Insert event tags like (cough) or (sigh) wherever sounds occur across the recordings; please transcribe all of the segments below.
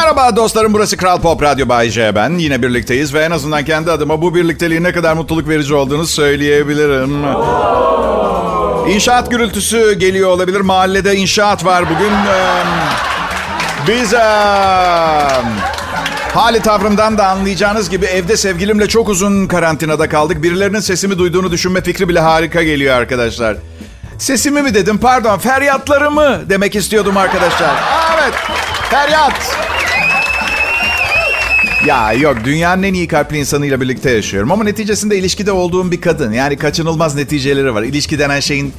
Merhaba dostlarım burası Kral Pop Radyo Bay J ben. Yine birlikteyiz ve en azından kendi adıma bu birlikteliğin ne kadar mutluluk verici olduğunu söyleyebilirim. İnşaat gürültüsü geliyor olabilir. Mahallede inşaat var bugün. Biz hali tavrımdan da anlayacağınız gibi evde sevgilimle çok uzun karantinada kaldık. Birilerinin sesimi duyduğunu düşünme fikri bile harika geliyor arkadaşlar. Sesimi mi dedim pardon feryatlarımı demek istiyordum arkadaşlar. Evet feryat. Ya yok dünyanın en iyi kalpli insanıyla birlikte yaşıyorum. Ama neticesinde ilişkide olduğum bir kadın. Yani kaçınılmaz neticeleri var. İlişki denen şeyin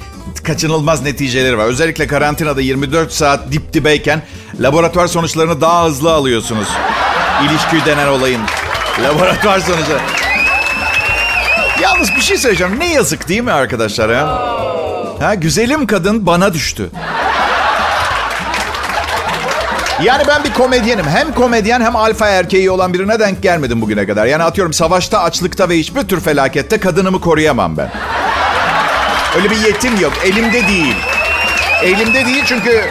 kaçınılmaz neticeleri var. Özellikle karantinada 24 saat dip dibeyken laboratuvar sonuçlarını daha hızlı alıyorsunuz. İlişki denen olayın. Laboratuvar sonucu. Yalnız bir şey söyleyeceğim. Ne yazık değil mi arkadaşlar ya? Ha, güzelim kadın bana düştü. Yani ben bir komedyenim. Hem komedyen hem alfa erkeği olan birine denk gelmedim bugüne kadar. Yani atıyorum savaşta, açlıkta ve hiçbir tür felakette kadınımı koruyamam ben. Öyle bir yetim yok. Elimde değil. Elimde değil çünkü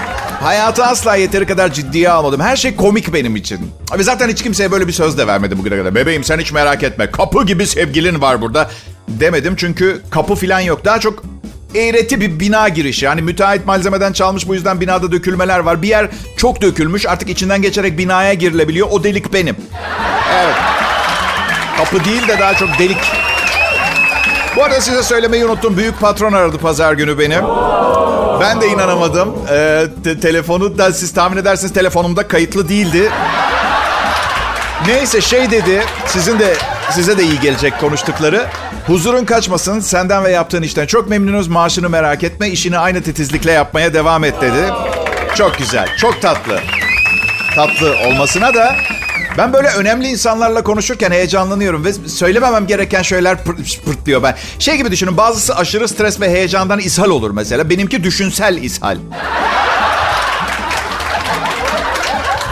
hayatı asla yeteri kadar ciddiye almadım. Her şey komik benim için. Ve zaten hiç kimseye böyle bir söz de vermedim bugüne kadar. Bebeğim sen hiç merak etme. Kapı gibi sevgilin var burada. Demedim çünkü kapı falan yok. Daha çok eğreti bir bina girişi. Yani müteahhit malzemeden çalmış bu yüzden binada dökülmeler var. Bir yer çok dökülmüş artık içinden geçerek binaya girilebiliyor. O delik benim. Evet. Kapı değil de daha çok delik. Bu arada size söylemeyi unuttum. Büyük patron aradı pazar günü benim. Ben de inanamadım. Ee, te- telefonu da siz tahmin edersiniz telefonumda kayıtlı değildi. Neyse şey dedi. Sizin de size de iyi gelecek konuştukları. Huzurun kaçmasın senden ve yaptığın işten. Çok memnunuz maaşını merak etme. işini aynı titizlikle yapmaya devam et dedi. Çok güzel, çok tatlı. Tatlı olmasına da ben böyle önemli insanlarla konuşurken heyecanlanıyorum ve söylememem gereken şeyler pırt, pırt diyor ben. Şey gibi düşünün bazısı aşırı stres ve heyecandan ishal olur mesela. Benimki düşünsel ishal.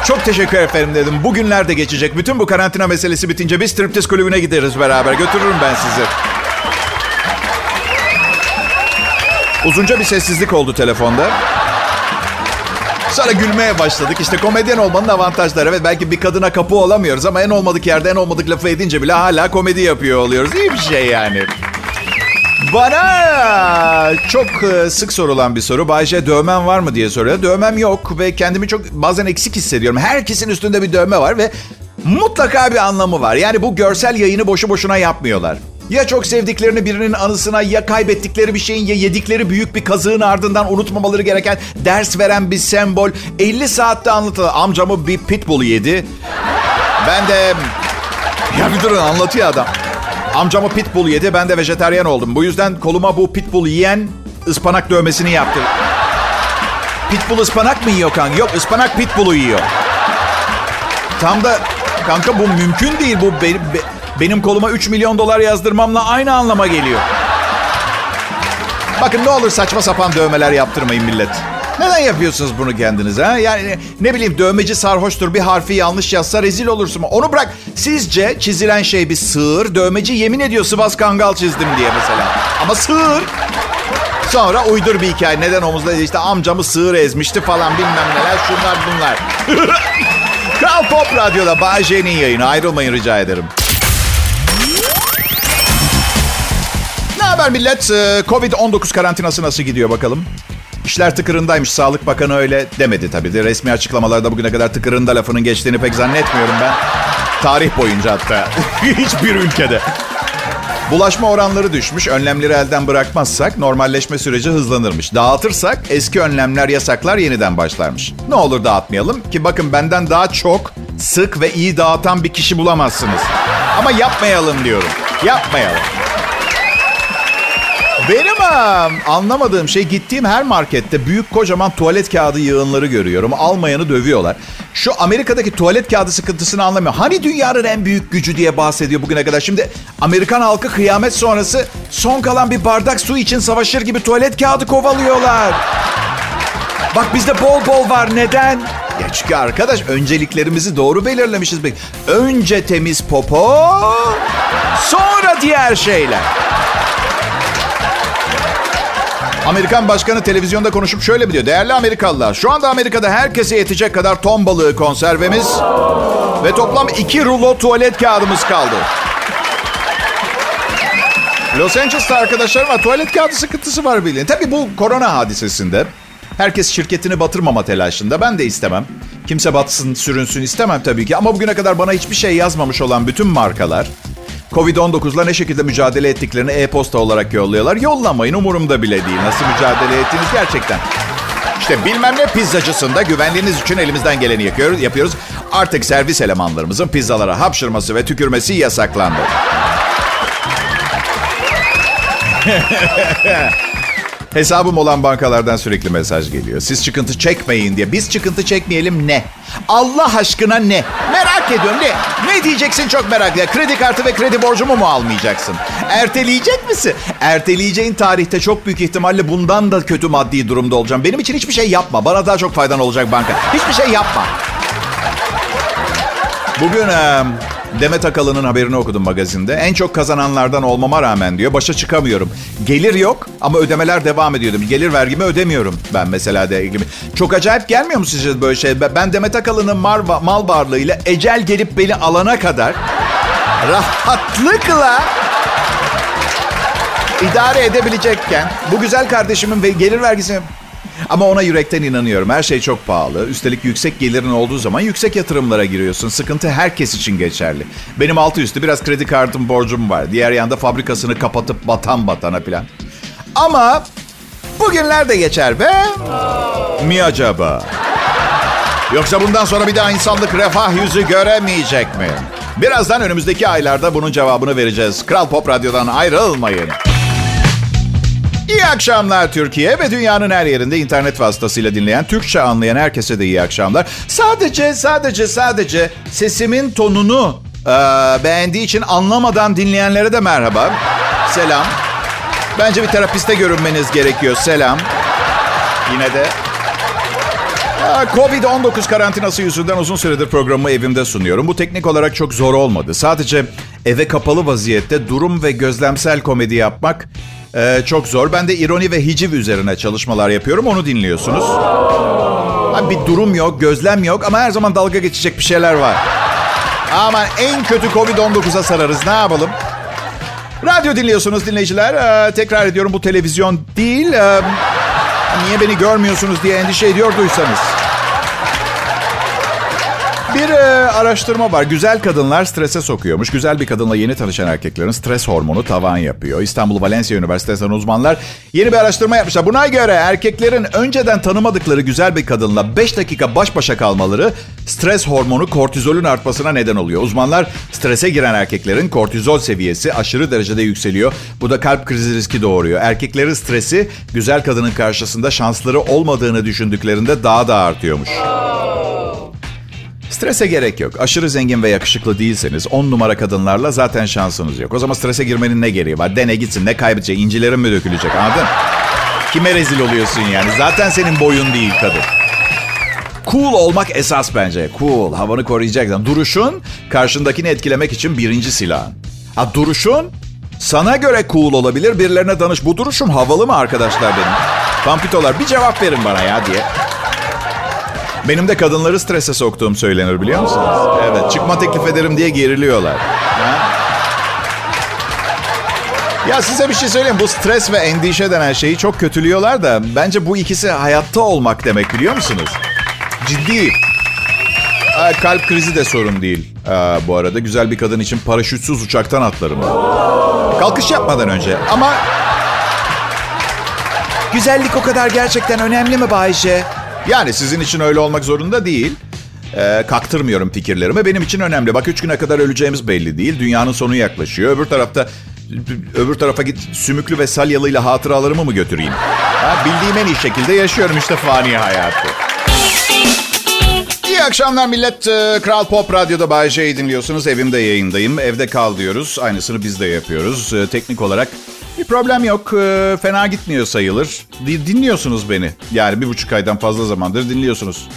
Çok teşekkür efendim dedim. Bugünler de geçecek. Bütün bu karantina meselesi bitince bir striptiz kulübüne gideriz beraber. Götürürüm ben sizi. Uzunca bir sessizlik oldu telefonda. Sonra gülmeye başladık. İşte komedyen olmanın avantajları. Evet belki bir kadına kapı olamıyoruz ama en olmadık yerde en olmadık lafı edince bile hala komedi yapıyor oluyoruz. İyi bir şey yani. Bana çok e, sık sorulan bir soru. Bayce dövmen var mı diye soruyor. Dövmem yok ve kendimi çok bazen eksik hissediyorum. Herkesin üstünde bir dövme var ve mutlaka bir anlamı var. Yani bu görsel yayını boşu boşuna yapmıyorlar. Ya çok sevdiklerini birinin anısına ya kaybettikleri bir şeyin ya yedikleri büyük bir kazığın ardından unutmamaları gereken ders veren bir sembol. 50 saatte anlatılır. Amcamı bir pitbull yedi. Ben de... Ya bir durun anlatıyor adam. Amcamı pitbull yedi ben de vejeteryan oldum. Bu yüzden koluma bu pitbull yiyen ıspanak dövmesini yaptı. Pitbull ıspanak mı yiyor kanka? Yok ıspanak pitbull'u yiyor. Tam da kanka bu mümkün değil. Bu benim, be, benim koluma 3 milyon dolar yazdırmamla aynı anlama geliyor. Bakın ne olur saçma sapan dövmeler yaptırmayın millet. Neden yapıyorsunuz bunu kendinize? Ha? Yani ne bileyim dövmeci sarhoştur bir harfi yanlış yazsa rezil olursun. Onu bırak. Sizce çizilen şey bir sığır. Dövmeci yemin ediyor Sivas Kangal çizdim diye mesela. Ama sığır. Sonra uydur bir hikaye. Neden omuzda işte amcamı sığır ezmişti falan bilmem neler şunlar bunlar. (laughs) Kral Pop Radyo'da Bay J'nin yayını. Ayrılmayın rica ederim. Ne haber millet? Ee, Covid-19 karantinası nasıl gidiyor bakalım? İşler tıkırındaymış. Sağlık Bakanı öyle demedi tabii de. Resmi açıklamalarda bugüne kadar tıkırında lafının geçtiğini pek zannetmiyorum ben. Tarih boyunca hatta. (laughs) Hiçbir ülkede. Bulaşma oranları düşmüş. Önlemleri elden bırakmazsak normalleşme süreci hızlanırmış. Dağıtırsak eski önlemler, yasaklar yeniden başlarmış. Ne olur dağıtmayalım ki bakın benden daha çok, sık ve iyi dağıtan bir kişi bulamazsınız. Ama yapmayalım diyorum. Yapmayalım. Benim anlamadığım şey gittiğim her markette büyük kocaman tuvalet kağıdı yığınları görüyorum. Almayanı dövüyorlar. Şu Amerika'daki tuvalet kağıdı sıkıntısını anlamıyorum. Hani dünyanın en büyük gücü diye bahsediyor bugüne kadar. Şimdi Amerikan halkı kıyamet sonrası son kalan bir bardak su için savaşır gibi tuvalet kağıdı kovalıyorlar. Bak bizde bol bol var. Neden? Ya çünkü arkadaş önceliklerimizi doğru belirlemişiz. Önce temiz popo, sonra diğer şeyler. Amerikan başkanı televizyonda konuşup şöyle diyor. Değerli Amerikalılar, şu anda Amerika'da herkese yetecek kadar ton balığı konservemiz ve toplam iki rulo tuvalet kağıdımız kaldı. Los Angeles'ta arkadaşlarım var. Tuvalet kağıdı sıkıntısı var bilin. Tabii bu korona hadisesinde herkes şirketini batırmama telaşında. Ben de istemem. Kimse batsın, sürünsün istemem tabii ki. Ama bugüne kadar bana hiçbir şey yazmamış olan bütün markalar Covid-19'la ne şekilde mücadele ettiklerini e-posta olarak yolluyorlar. Yollamayın umurumda bile değil. Nasıl mücadele ettiğiniz gerçekten. İşte bilmem ne pizzacısında güvenliğiniz için elimizden geleni yapıyoruz. Artık servis elemanlarımızın pizzalara hapşırması ve tükürmesi yasaklandı. (laughs) Hesabım olan bankalardan sürekli mesaj geliyor. Siz çıkıntı çekmeyin diye. Biz çıkıntı çekmeyelim ne? Allah aşkına ne? Merak ediyorum ne? Ne diyeceksin çok merak ediyorum. Kredi kartı ve kredi borcumu mu almayacaksın? Erteleyecek misin? Erteleyeceğin tarihte çok büyük ihtimalle bundan da kötü maddi durumda olacağım. Benim için hiçbir şey yapma. Bana daha çok faydan olacak banka. Hiçbir şey yapma. Bugün Demet Akalın'ın haberini okudum magazinde. En çok kazananlardan olmama rağmen diyor başa çıkamıyorum. Gelir yok ama ödemeler devam ediyor. Gelir vergimi ödemiyorum ben mesela de gibi. Çok acayip gelmiyor mu sizce böyle şey? Ben Demet Akalın'ın mal, varlığıyla ecel gelip beni alana kadar rahatlıkla idare edebilecekken bu güzel kardeşimin gelir vergisini ama ona yürekten inanıyorum. Her şey çok pahalı. Üstelik yüksek gelirin olduğu zaman yüksek yatırımlara giriyorsun. Sıkıntı herkes için geçerli. Benim altı üstü biraz kredi kartım borcum var. Diğer yanda fabrikasını kapatıp batan batana plan. Ama bugünler de geçer be. Mi acaba? Yoksa bundan sonra bir daha insanlık refah yüzü göremeyecek mi? Birazdan önümüzdeki aylarda bunun cevabını vereceğiz. Kral Pop Radyo'dan ayrılmayın. İyi akşamlar Türkiye ve dünyanın her yerinde internet vasıtasıyla dinleyen, Türkçe anlayan herkese de iyi akşamlar. Sadece, sadece, sadece sesimin tonunu e, beğendiği için anlamadan dinleyenlere de merhaba. Selam. Bence bir terapiste görünmeniz gerekiyor. Selam. Yine de. Covid-19 karantinası yüzünden uzun süredir programımı evimde sunuyorum. Bu teknik olarak çok zor olmadı. Sadece eve kapalı vaziyette durum ve gözlemsel komedi yapmak ee, çok zor. Ben de ironi ve hiciv üzerine çalışmalar yapıyorum. Onu dinliyorsunuz. Abi bir durum yok, gözlem yok ama her zaman dalga geçecek bir şeyler var. Aman en kötü Covid-19'a sararız. Ne yapalım? Radyo dinliyorsunuz dinleyiciler. Ee, tekrar ediyorum bu televizyon değil. Ee, niye beni görmüyorsunuz diye endişe ediyorduysanız. Bir e, araştırma var. Güzel kadınlar strese sokuyormuş. Güzel bir kadınla yeni tanışan erkeklerin stres hormonu tavan yapıyor. İstanbul Valencia Üniversitesi'nden uzmanlar yeni bir araştırma yapmışlar. Buna göre erkeklerin önceden tanımadıkları güzel bir kadınla 5 dakika baş başa kalmaları stres hormonu kortizolün artmasına neden oluyor. Uzmanlar strese giren erkeklerin kortizol seviyesi aşırı derecede yükseliyor. Bu da kalp krizi riski doğuruyor. Erkeklerin stresi güzel kadının karşısında şansları olmadığını düşündüklerinde daha da artıyormuş. Strese gerek yok. Aşırı zengin ve yakışıklı değilseniz 10 numara kadınlarla zaten şansınız yok. O zaman strese girmenin ne gereği var? Dene gitsin ne kaybedecek? İncilerin mi dökülecek anladın? Kime rezil oluyorsun yani? Zaten senin boyun değil kadın. Cool olmak esas bence. Cool. Havanı koruyacaksan. Duruşun karşındakini etkilemek için birinci silahın. Ha duruşun sana göre cool olabilir. Birilerine danış. Bu duruşum havalı mı arkadaşlar benim? Pampitolar bir cevap verin bana ya diye. Benim de kadınları strese soktuğum söylenir biliyor musunuz? Evet çıkma teklif ederim diye geriliyorlar. Ha? Ya size bir şey söyleyeyim. Bu stres ve endişe denen şeyi çok kötülüyorlar da bence bu ikisi hayatta olmak demek biliyor musunuz? Ciddi. Kalp krizi de sorun değil. bu arada güzel bir kadın için paraşütsüz uçaktan atlarım. Kalkış yapmadan önce. Ama güzellik o kadar gerçekten önemli mi Bayce? Yani sizin için öyle olmak zorunda değil. Ee, kaktırmıyorum fikirlerimi. Benim için önemli. Bak üç güne kadar öleceğimiz belli değil. Dünyanın sonu yaklaşıyor. Öbür tarafta öbür tarafa git sümüklü ve salyalıyla hatıralarımı mı götüreyim? Ha, bildiğim en iyi şekilde yaşıyorum işte fani hayatı. İyi akşamlar millet. Ee, Kral Pop Radyo'da Bay J'yi dinliyorsunuz. Evimde yayındayım. Evde kal diyoruz. Aynısını biz de yapıyoruz. Ee, teknik olarak bir problem yok. Ee, fena gitmiyor sayılır. Dinliyorsunuz beni. Yani bir buçuk aydan fazla zamandır dinliyorsunuz.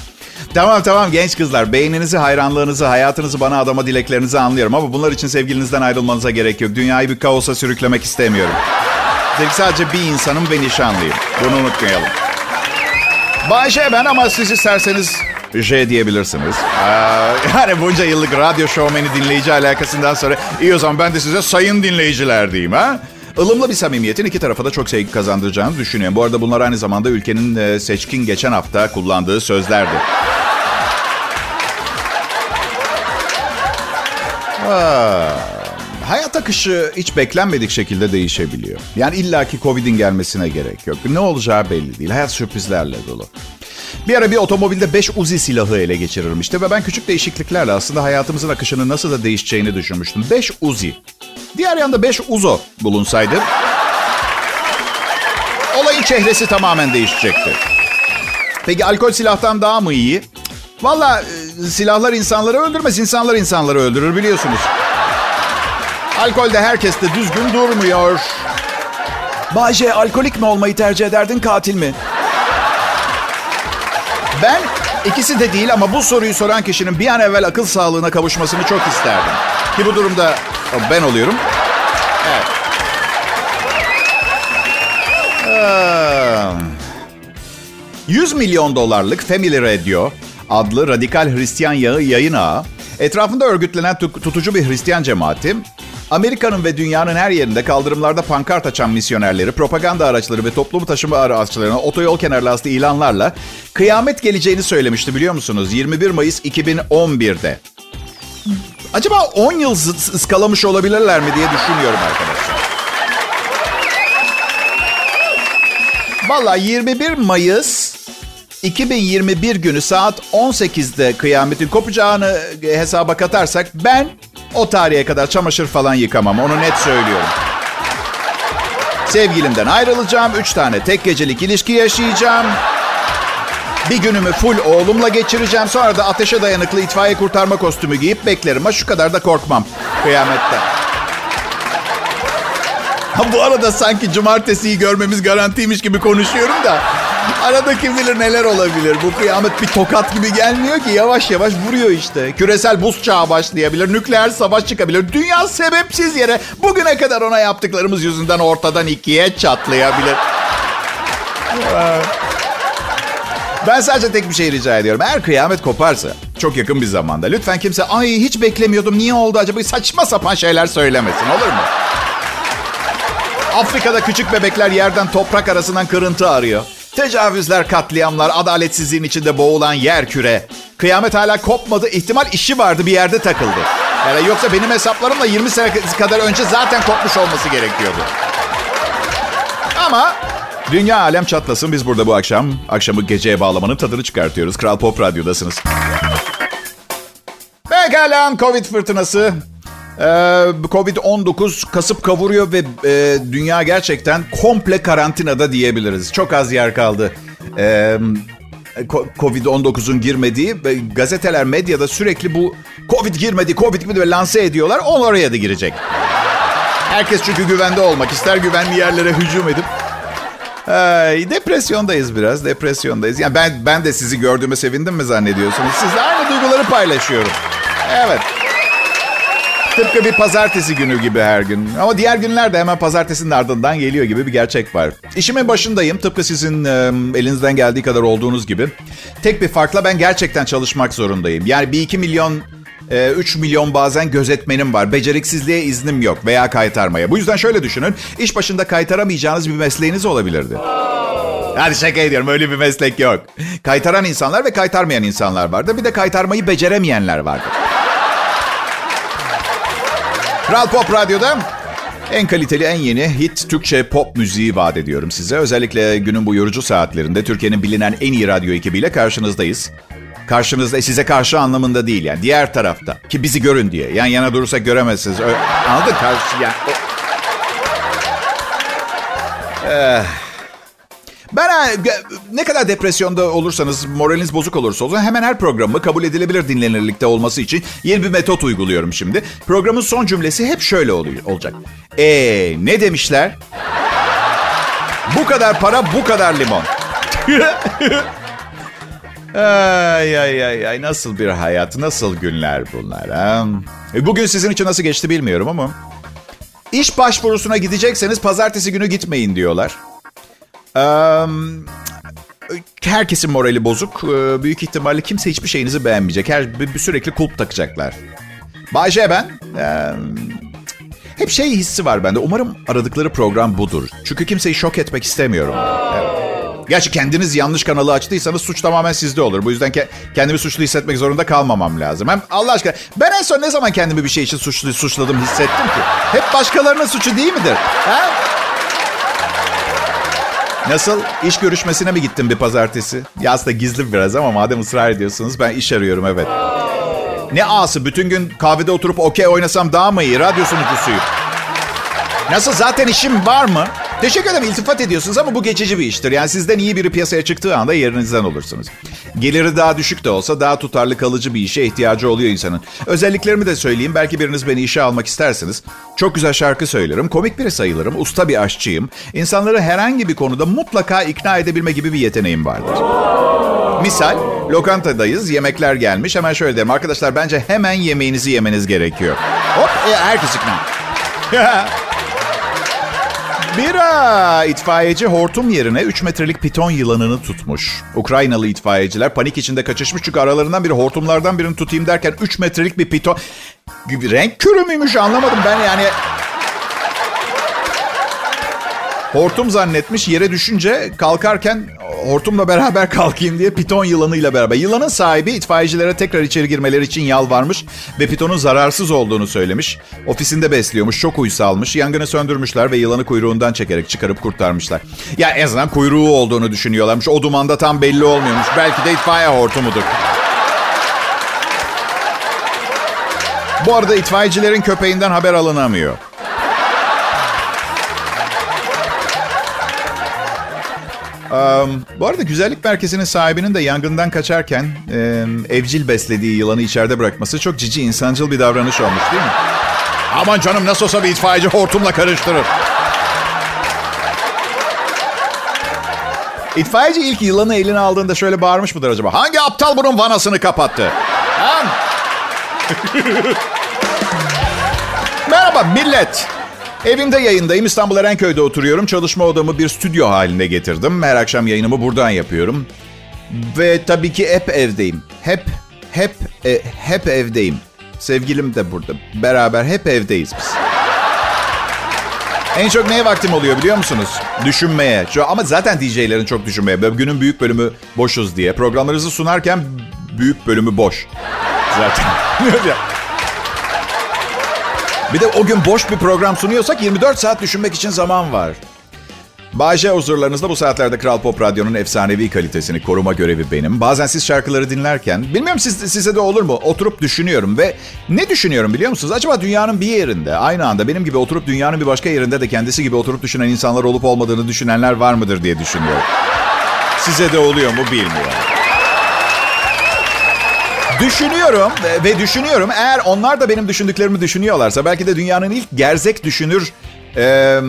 Tamam tamam genç kızlar. Beğeninizi, hayranlığınızı, hayatınızı bana adama dileklerinizi anlıyorum. Ama bunlar için sevgilinizden ayrılmanıza gerek yok. Dünyayı bir kaosa sürüklemek istemiyorum. Üstelik sadece bir insanım ve nişanlıyım. Bunu unutmayalım. Bayşe ben ama siz isterseniz J diyebilirsiniz. Ee, (laughs) yani bunca yıllık radyo şovmeni dinleyici alakasından sonra iyi o zaman ben de size sayın dinleyiciler diyeyim ha. Ilımlı bir samimiyetin iki tarafa da çok sevgi kazandıracağını düşünüyorum. Bu arada bunlar aynı zamanda ülkenin e, seçkin geçen hafta kullandığı sözlerdi. Hayat akışı hiç beklenmedik şekilde değişebiliyor. Yani illaki Covid'in gelmesine gerek yok. Ne olacağı belli değil. Hayat sürprizlerle dolu. Bir ara bir otomobilde 5 Uzi silahı ele geçirirmişti ve ben küçük değişikliklerle aslında hayatımızın akışının nasıl da değişeceğini düşünmüştüm. 5 Uzi. Diğer yanda 5 Uzo bulunsaydı olayın çehresi tamamen değişecekti. Peki alkol silahtan daha mı iyi? Valla e, silahlar insanları öldürmez, insanlar insanları öldürür biliyorsunuz. Alkolde herkes de düzgün durmuyor. Bayce alkolik mi olmayı tercih ederdin katil mi? Ben ikisi de değil ama bu soruyu soran kişinin bir an evvel akıl sağlığına kavuşmasını çok isterdim. Ki bu durumda ben oluyorum. Evet. Ee, 100 milyon dolarlık Family Radio adlı radikal Hristiyan yağı yayın ağı, etrafında örgütlenen tutucu bir Hristiyan cemaati, Amerika'nın ve dünyanın her yerinde kaldırımlarda pankart açan misyonerleri, propaganda araçları ve toplumu taşıma araçlarına otoyol kenarlı ilanlarla kıyamet geleceğini söylemişti biliyor musunuz? 21 Mayıs 2011'de. Acaba 10 yıl ıskalamış olabilirler mi diye düşünüyorum arkadaşlar. Valla 21 Mayıs 2021 günü saat 18'de kıyametin kopacağını hesaba katarsak ben o tarihe kadar çamaşır falan yıkamam. Onu net söylüyorum. Sevgilimden ayrılacağım. Üç tane tek gecelik ilişki yaşayacağım. Bir günümü full oğlumla geçireceğim. Sonra da ateşe dayanıklı itfaiye kurtarma kostümü giyip beklerim. Ha şu kadar da korkmam kıyamette. Ha bu arada sanki cumartesiyi görmemiz garantiymiş gibi konuşuyorum da. Arada kim bilir neler olabilir. Bu kıyamet bir tokat gibi gelmiyor ki. Yavaş yavaş vuruyor işte. Küresel buz çağı başlayabilir. Nükleer savaş çıkabilir. Dünya sebepsiz yere bugüne kadar ona yaptıklarımız yüzünden ortadan ikiye çatlayabilir. Ben sadece tek bir şey rica ediyorum. Eğer kıyamet koparsa çok yakın bir zamanda lütfen kimse ay hiç beklemiyordum niye oldu acaba saçma sapan şeyler söylemesin olur mu? Afrika'da küçük bebekler yerden toprak arasından kırıntı arıyor. Tecavüzler, katliamlar, adaletsizliğin içinde boğulan yer küre. Kıyamet hala kopmadı. İhtimal işi vardı bir yerde takıldı. Yani yoksa benim hesaplarımla 20 sene kadar önce zaten kopmuş olması gerekiyordu. Ama dünya alem çatlasın biz burada bu akşam. Akşamı geceye bağlamanın tadını çıkartıyoruz. Kral Pop Radyo'dasınız. Pekala Covid fırtınası. Ee, Covid-19 kasıp kavuruyor ve e, dünya gerçekten komple karantinada diyebiliriz. Çok az yer kaldı. Ee, Covid-19'un girmediği gazeteler, medyada sürekli bu Covid girmedi, Covid girmedi lanse ediyorlar. On oraya da girecek. Herkes çünkü güvende olmak ister. Güvenli yerlere hücum edip Ay, depresyondayız biraz, depresyondayız. Yani ben ben de sizi gördüğüme sevindim mi zannediyorsunuz? Sizle aynı duyguları paylaşıyorum. Evet. Tıpkı bir pazartesi günü gibi her gün. Ama diğer günler de hemen pazartesinin ardından geliyor gibi bir gerçek var. İşimin başındayım. Tıpkı sizin e, elinizden geldiği kadar olduğunuz gibi. Tek bir farkla ben gerçekten çalışmak zorundayım. Yani bir iki milyon, e, üç milyon bazen gözetmenim var. Beceriksizliğe iznim yok veya kaytarmaya. Bu yüzden şöyle düşünün. İş başında kaytaramayacağınız bir mesleğiniz olabilirdi. Hadi şaka ediyorum öyle bir meslek yok. Kaytaran insanlar ve kaytarmayan insanlar vardır. Bir de kaytarmayı beceremeyenler vardır. Kral Pop Radyo'da en kaliteli, en yeni hit Türkçe pop müziği vaat ediyorum size. Özellikle günün bu yorucu saatlerinde Türkiye'nin bilinen en iyi radyo ekibiyle karşınızdayız. Karşınızda size karşı anlamında değil yani diğer tarafta. Ki bizi görün diye. Yan yana durursak göremezsiniz. Öyle, anladın? Karşı yani. Ee, ben ne kadar depresyonda olursanız, moraliniz bozuk olursa olsun hemen her programı kabul edilebilir dinlenirlikte olması için yeni bir metot uyguluyorum şimdi. Programın son cümlesi hep şöyle oluyor, olacak. Eee ne demişler? Bu kadar para, bu kadar limon. (laughs) ay ay ay ay nasıl bir hayat, nasıl günler bunlar ha? E, bugün sizin için nasıl geçti bilmiyorum ama İş başvurusuna gidecekseniz pazartesi günü gitmeyin diyorlar. Ee, herkesin morali bozuk. Ee, büyük ihtimalle kimse hiçbir şeyinizi beğenmeyecek. Her bir, sürekli kulp takacaklar. Bayce ben. Ee, hep şey hissi var bende. Umarım aradıkları program budur. Çünkü kimseyi şok etmek istemiyorum. Evet. Gerçi kendiniz yanlış kanalı açtıysanız suç tamamen sizde olur. Bu yüzden ke- kendimi suçlu hissetmek zorunda kalmamam lazım. Hem Allah aşkına ben en son ne zaman kendimi bir şey için suçlu suçladım hissettim ki? Hep başkalarının suçu değil midir? Ha? Nasıl? İş görüşmesine mi gittin bir pazartesi? Ya aslında gizli biraz ama madem ısrar ediyorsunuz ben iş arıyorum evet. Ne ağası bütün gün kahvede oturup okey oynasam daha mı iyi? Radyo sunucusuyum. Nasıl zaten işim var mı? Teşekkür ederim iltifat ediyorsunuz ama bu geçici bir iştir. Yani sizden iyi biri piyasaya çıktığı anda yerinizden olursunuz. Geliri daha düşük de olsa daha tutarlı kalıcı bir işe ihtiyacı oluyor insanın. Özelliklerimi de söyleyeyim. Belki biriniz beni işe almak isterseniz. Çok güzel şarkı söylerim. Komik biri sayılırım. Usta bir aşçıyım. İnsanları herhangi bir konuda mutlaka ikna edebilme gibi bir yeteneğim vardır. Misal lokantadayız yemekler gelmiş hemen şöyle derim arkadaşlar bence hemen yemeğinizi yemeniz gerekiyor. Hop e, herkes ikna. (laughs) Bir a, itfaiyeci hortum yerine 3 metrelik piton yılanını tutmuş. Ukraynalı itfaiyeciler panik içinde kaçışmış çünkü aralarından biri hortumlardan birini tutayım derken 3 metrelik bir piton... Renk körü müymüş anlamadım ben yani. Hortum zannetmiş yere düşünce kalkarken hortumla beraber (laughs) kalkayım diye piton yılanıyla beraber. Yılanın sahibi itfaiyecilere tekrar içeri girmeleri için yalvarmış ve pitonun zararsız olduğunu söylemiş. Ofisinde besliyormuş, çok uysalmış. Yangını söndürmüşler ve yılanı kuyruğundan çekerek çıkarıp kurtarmışlar. Ya en azından kuyruğu olduğunu düşünüyorlarmış. O dumanda tam belli olmuyormuş. Belki de itfaiye hortumudur. Bu arada itfaiyecilerin köpeğinden haber alınamıyor. Um, bu arada güzellik merkezinin sahibinin de yangından kaçarken e, evcil beslediği yılanı içeride bırakması çok cici insancıl bir davranış olmuş değil mi? Aman canım nasıl olsa bir itfaiyeci hortumla karıştırır. İtfaiyeci ilk yılanı eline aldığında şöyle bağırmış mıdır acaba? Hangi aptal bunun vanasını kapattı? (laughs) Merhaba millet. Evimde yayındayım. İstanbul Erenköy'de oturuyorum. Çalışma odamı bir stüdyo haline getirdim. Her akşam yayınımı buradan yapıyorum. Ve tabii ki hep evdeyim. Hep, hep, e, hep evdeyim. Sevgilim de burada. Beraber hep evdeyiz biz. En çok neye vaktim oluyor biliyor musunuz? Düşünmeye. Ama zaten DJ'lerin çok düşünmeye. Günün büyük bölümü boşuz diye. Programlarınızı sunarken büyük bölümü boş. Zaten. (laughs) Bir de o gün boş bir program sunuyorsak 24 saat düşünmek için zaman var. Bayce huzurlarınızda bu saatlerde Kral Pop Radyo'nun efsanevi kalitesini koruma görevi benim. Bazen siz şarkıları dinlerken, bilmiyorum siz, size de olur mu? Oturup düşünüyorum ve ne düşünüyorum biliyor musunuz? Acaba dünyanın bir yerinde, aynı anda benim gibi oturup dünyanın bir başka yerinde de kendisi gibi oturup düşünen insanlar olup olmadığını düşünenler var mıdır diye düşünüyorum. Size de oluyor mu bilmiyorum. Düşünüyorum ve düşünüyorum. Eğer onlar da benim düşündüklerimi düşünüyorlarsa belki de dünyanın ilk gerzek düşünür e,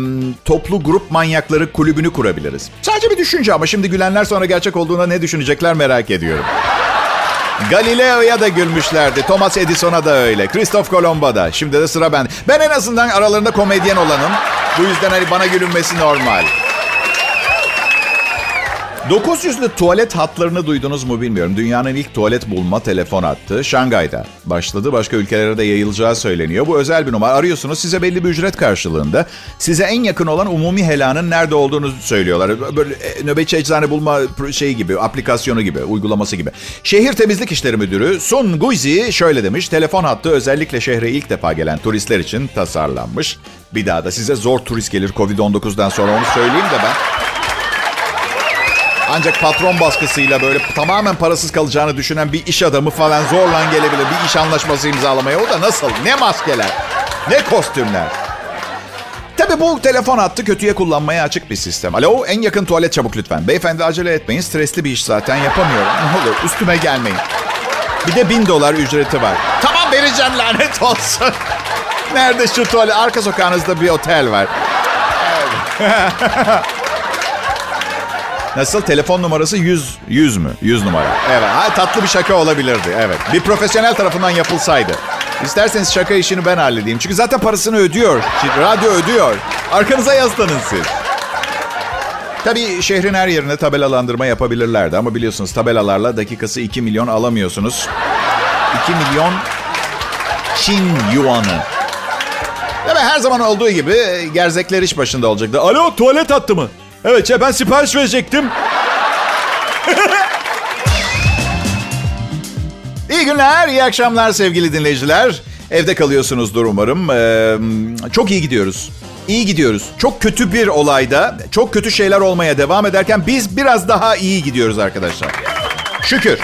toplu grup manyakları kulübünü kurabiliriz. Sadece bir düşünce ama şimdi gülenler sonra gerçek olduğuna ne düşünecekler merak ediyorum. Galileo'ya da gülmüşlerdi. Thomas Edison'a da öyle. Christoph Colombo da. Şimdi de sıra ben. Ben en azından aralarında komedyen olanım. Bu yüzden hani bana gülünmesi normal. 900'lü tuvalet hatlarını duydunuz mu bilmiyorum. Dünyanın ilk tuvalet bulma telefon hattı Şangay'da başladı. Başka ülkelere de yayılacağı söyleniyor. Bu özel bir numara. Arıyorsunuz size belli bir ücret karşılığında. Size en yakın olan umumi helanın nerede olduğunu söylüyorlar. Böyle e, nöbetçi eczane bulma şeyi gibi, aplikasyonu gibi, uygulaması gibi. Şehir Temizlik İşleri Müdürü Sun Guizi şöyle demiş. Telefon hattı özellikle şehre ilk defa gelen turistler için tasarlanmış. Bir daha da size zor turist gelir Covid-19'dan sonra onu söyleyeyim de ben. Ancak patron baskısıyla böyle tamamen parasız kalacağını düşünen bir iş adamı falan zorla gelebilir. Bir iş anlaşması imzalamaya. O da nasıl? Ne maskeler? Ne kostümler? Tabi bu telefon hattı kötüye kullanmaya açık bir sistem. Alo en yakın tuvalet çabuk lütfen. Beyefendi acele etmeyin. Stresli bir iş zaten yapamıyorum. Ne olur üstüme gelmeyin. Bir de bin dolar ücreti var. Tamam vereceğim lanet olsun. Nerede şu tuvalet? Arka sokağınızda bir otel var. Evet. (laughs) Nasıl? Telefon numarası 100. 100 mü? 100 numara. Evet. Ha, tatlı bir şaka olabilirdi. Evet. Bir profesyonel tarafından yapılsaydı. İsterseniz şaka işini ben halledeyim. Çünkü zaten parasını ödüyor. Radyo ödüyor. Arkanıza yaslanın siz. Tabii şehrin her yerine tabelalandırma yapabilirlerdi. Ama biliyorsunuz tabelalarla dakikası 2 milyon alamıyorsunuz. 2 milyon Çin yuanı. Ve her zaman olduğu gibi gerzekler iş başında olacaktı. Alo tuvalet hattı mı? Evet ya ben sipariş verecektim. İyi günler, iyi akşamlar sevgili dinleyiciler. Evde kalıyorsunuzdur umarım. Ee, çok iyi gidiyoruz. İyi gidiyoruz. Çok kötü bir olayda, çok kötü şeyler olmaya devam ederken biz biraz daha iyi gidiyoruz arkadaşlar. Şükür.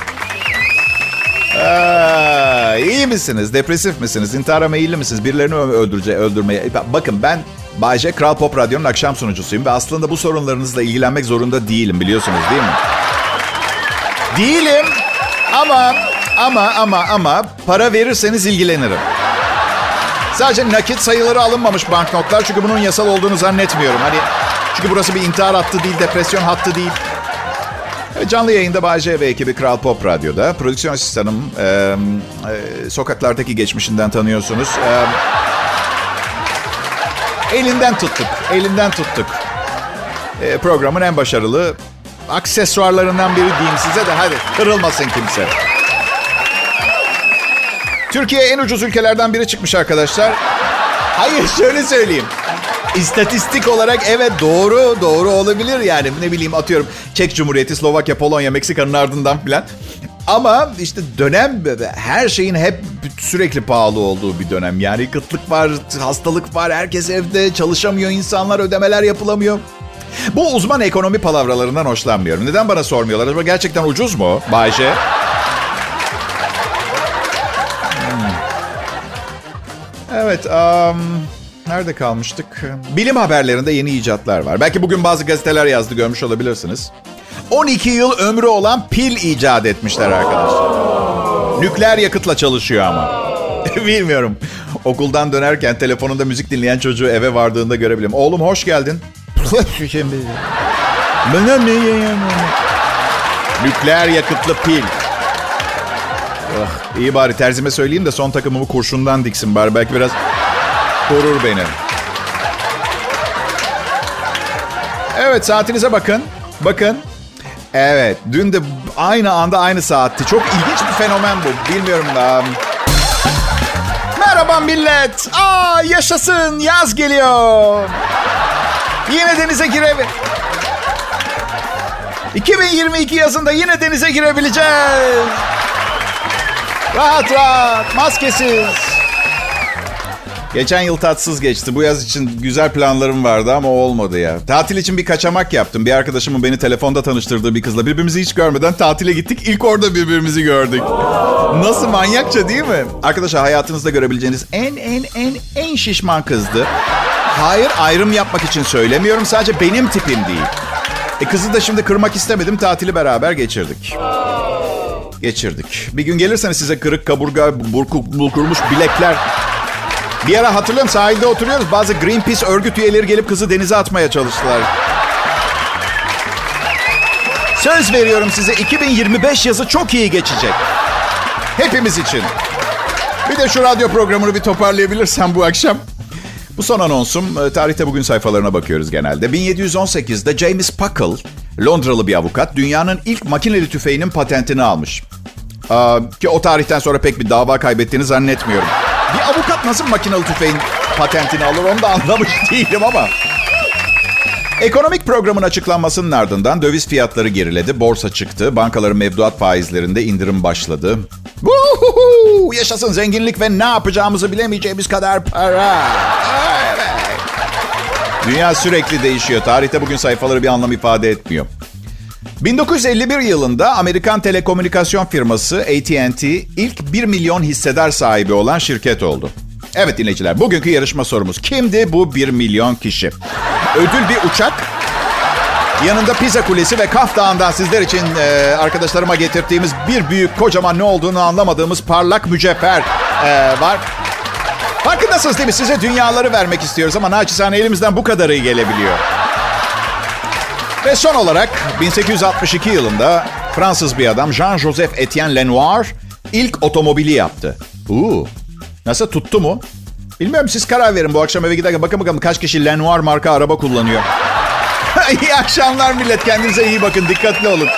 Ee, iyi misiniz? Depresif misiniz? İntihara meyilli misiniz? Birilerini öldürece, öldürmeye... Bakın ben Bayce Kral Pop Radyo'nun akşam sunucusuyum ve aslında bu sorunlarınızla ilgilenmek zorunda değilim biliyorsunuz değil mi? Değilim ama ama ama ama para verirseniz ilgilenirim. Sadece nakit sayıları alınmamış banknotlar çünkü bunun yasal olduğunu zannetmiyorum. Hani çünkü burası bir intihar hattı değil, depresyon hattı değil. Canlı yayında Bayce ve ekibi Kral Pop Radyo'da. Prodüksiyon asistanım e, e, sokaklardaki geçmişinden tanıyorsunuz. E, elinden tuttuk, elinden tuttuk. E, programın en başarılı aksesuarlarından biri diyeyim size de hadi kırılmasın kimse. Türkiye en ucuz ülkelerden biri çıkmış arkadaşlar. Hayır (laughs) şöyle söyleyeyim. İstatistik olarak evet doğru doğru olabilir yani ne bileyim atıyorum Çek Cumhuriyeti, Slovakya, Polonya, Meksika'nın ardından filan. Ama işte dönem her şeyin hep sürekli pahalı olduğu bir dönem. Yani kıtlık var, hastalık var, herkes evde çalışamıyor, insanlar ödemeler yapılamıyor. Bu uzman ekonomi palavralarından hoşlanmıyorum. Neden bana sormuyorlar? Acaba gerçekten ucuz mu Bayşe? Hmm. Evet, um, nerede kalmıştık? Bilim haberlerinde yeni icatlar var. Belki bugün bazı gazeteler yazdı, görmüş olabilirsiniz. 12 yıl ömrü olan pil icat etmişler arkadaşlar. Nükleer yakıtla çalışıyor ama. (laughs) Bilmiyorum. Okuldan dönerken telefonunda müzik dinleyen çocuğu eve vardığında görebilirim. Oğlum hoş geldin. (laughs) Nükleer yakıtlı pil. Oh, iyi bari terzime söyleyeyim de son takımımı kurşundan diksin bari. Belki biraz korur beni. Evet saatinize bakın. Bakın. Evet dün de aynı anda aynı saatti. Çok ilginç bir fenomen bu. Bilmiyorum da. Merhaba millet. Aa yaşasın yaz geliyor. Yine denize girebil... 2022 yazında yine denize girebileceğiz. Rahat rahat, maskesiz. Geçen yıl tatsız geçti. Bu yaz için güzel planlarım vardı ama olmadı ya. Tatil için bir kaçamak yaptım. Bir arkadaşımın beni telefonda tanıştırdığı bir kızla. Birbirimizi hiç görmeden tatile gittik. İlk orada birbirimizi gördük. Nasıl manyakça değil mi? Arkadaşlar hayatınızda görebileceğiniz en en en en şişman kızdı. Hayır ayrım yapmak için söylemiyorum. Sadece benim tipim değil. E kızı da şimdi kırmak istemedim. Tatili beraber geçirdik. Geçirdik. Bir gün gelirseniz size kırık kaburga, burkulmuş bilekler... Bir ara hatırlıyorum sahilde oturuyoruz. Bazı Greenpeace örgüt üyeleri gelip kızı denize atmaya çalıştılar. Söz veriyorum size 2025 yazı çok iyi geçecek. Hepimiz için. Bir de şu radyo programını bir toparlayabilirsem bu akşam. Bu son anonsum. E, tarihte bugün sayfalarına bakıyoruz genelde. 1718'de James Puckle, Londralı bir avukat, dünyanın ilk makineli tüfeğinin patentini almış. Aa, ki o tarihten sonra pek bir dava kaybettiğini zannetmiyorum. Bir avukat nasıl makinalı tüfeğin patentini alır onu da anlamış (laughs) değilim ama. Ekonomik programın açıklanmasının ardından döviz fiyatları geriledi, borsa çıktı, bankaların mevduat faizlerinde indirim başladı. Uhuhu, yaşasın zenginlik ve ne yapacağımızı bilemeyeceğimiz kadar para. Evet. Dünya sürekli değişiyor. Tarihte bugün sayfaları bir anlam ifade etmiyor. 1951 yılında Amerikan telekomünikasyon firması AT&T ilk 1 milyon hissedar sahibi olan şirket oldu. Evet dinleyiciler bugünkü yarışma sorumuz. Kimdi bu 1 milyon kişi? Ödül bir uçak. Yanında Pisa Kulesi ve Kaf Dağı'ndan sizler için e, arkadaşlarıma getirdiğimiz bir büyük kocaman ne olduğunu anlamadığımız parlak mücevher e, var. Farkındasınız değil mi? Size dünyaları vermek istiyoruz ama naçizane elimizden bu kadarı gelebiliyor. Ve son olarak 1862 yılında Fransız bir adam Jean-Joseph Etienne Lenoir ilk otomobili yaptı. Uuu. Nasıl tuttu mu? Bilmiyorum siz karar verin bu akşam eve giderken. Bakın bakalım kaç kişi Lenoir marka araba kullanıyor. (laughs) iyi akşamlar millet. Kendinize iyi bakın. Dikkatli olun.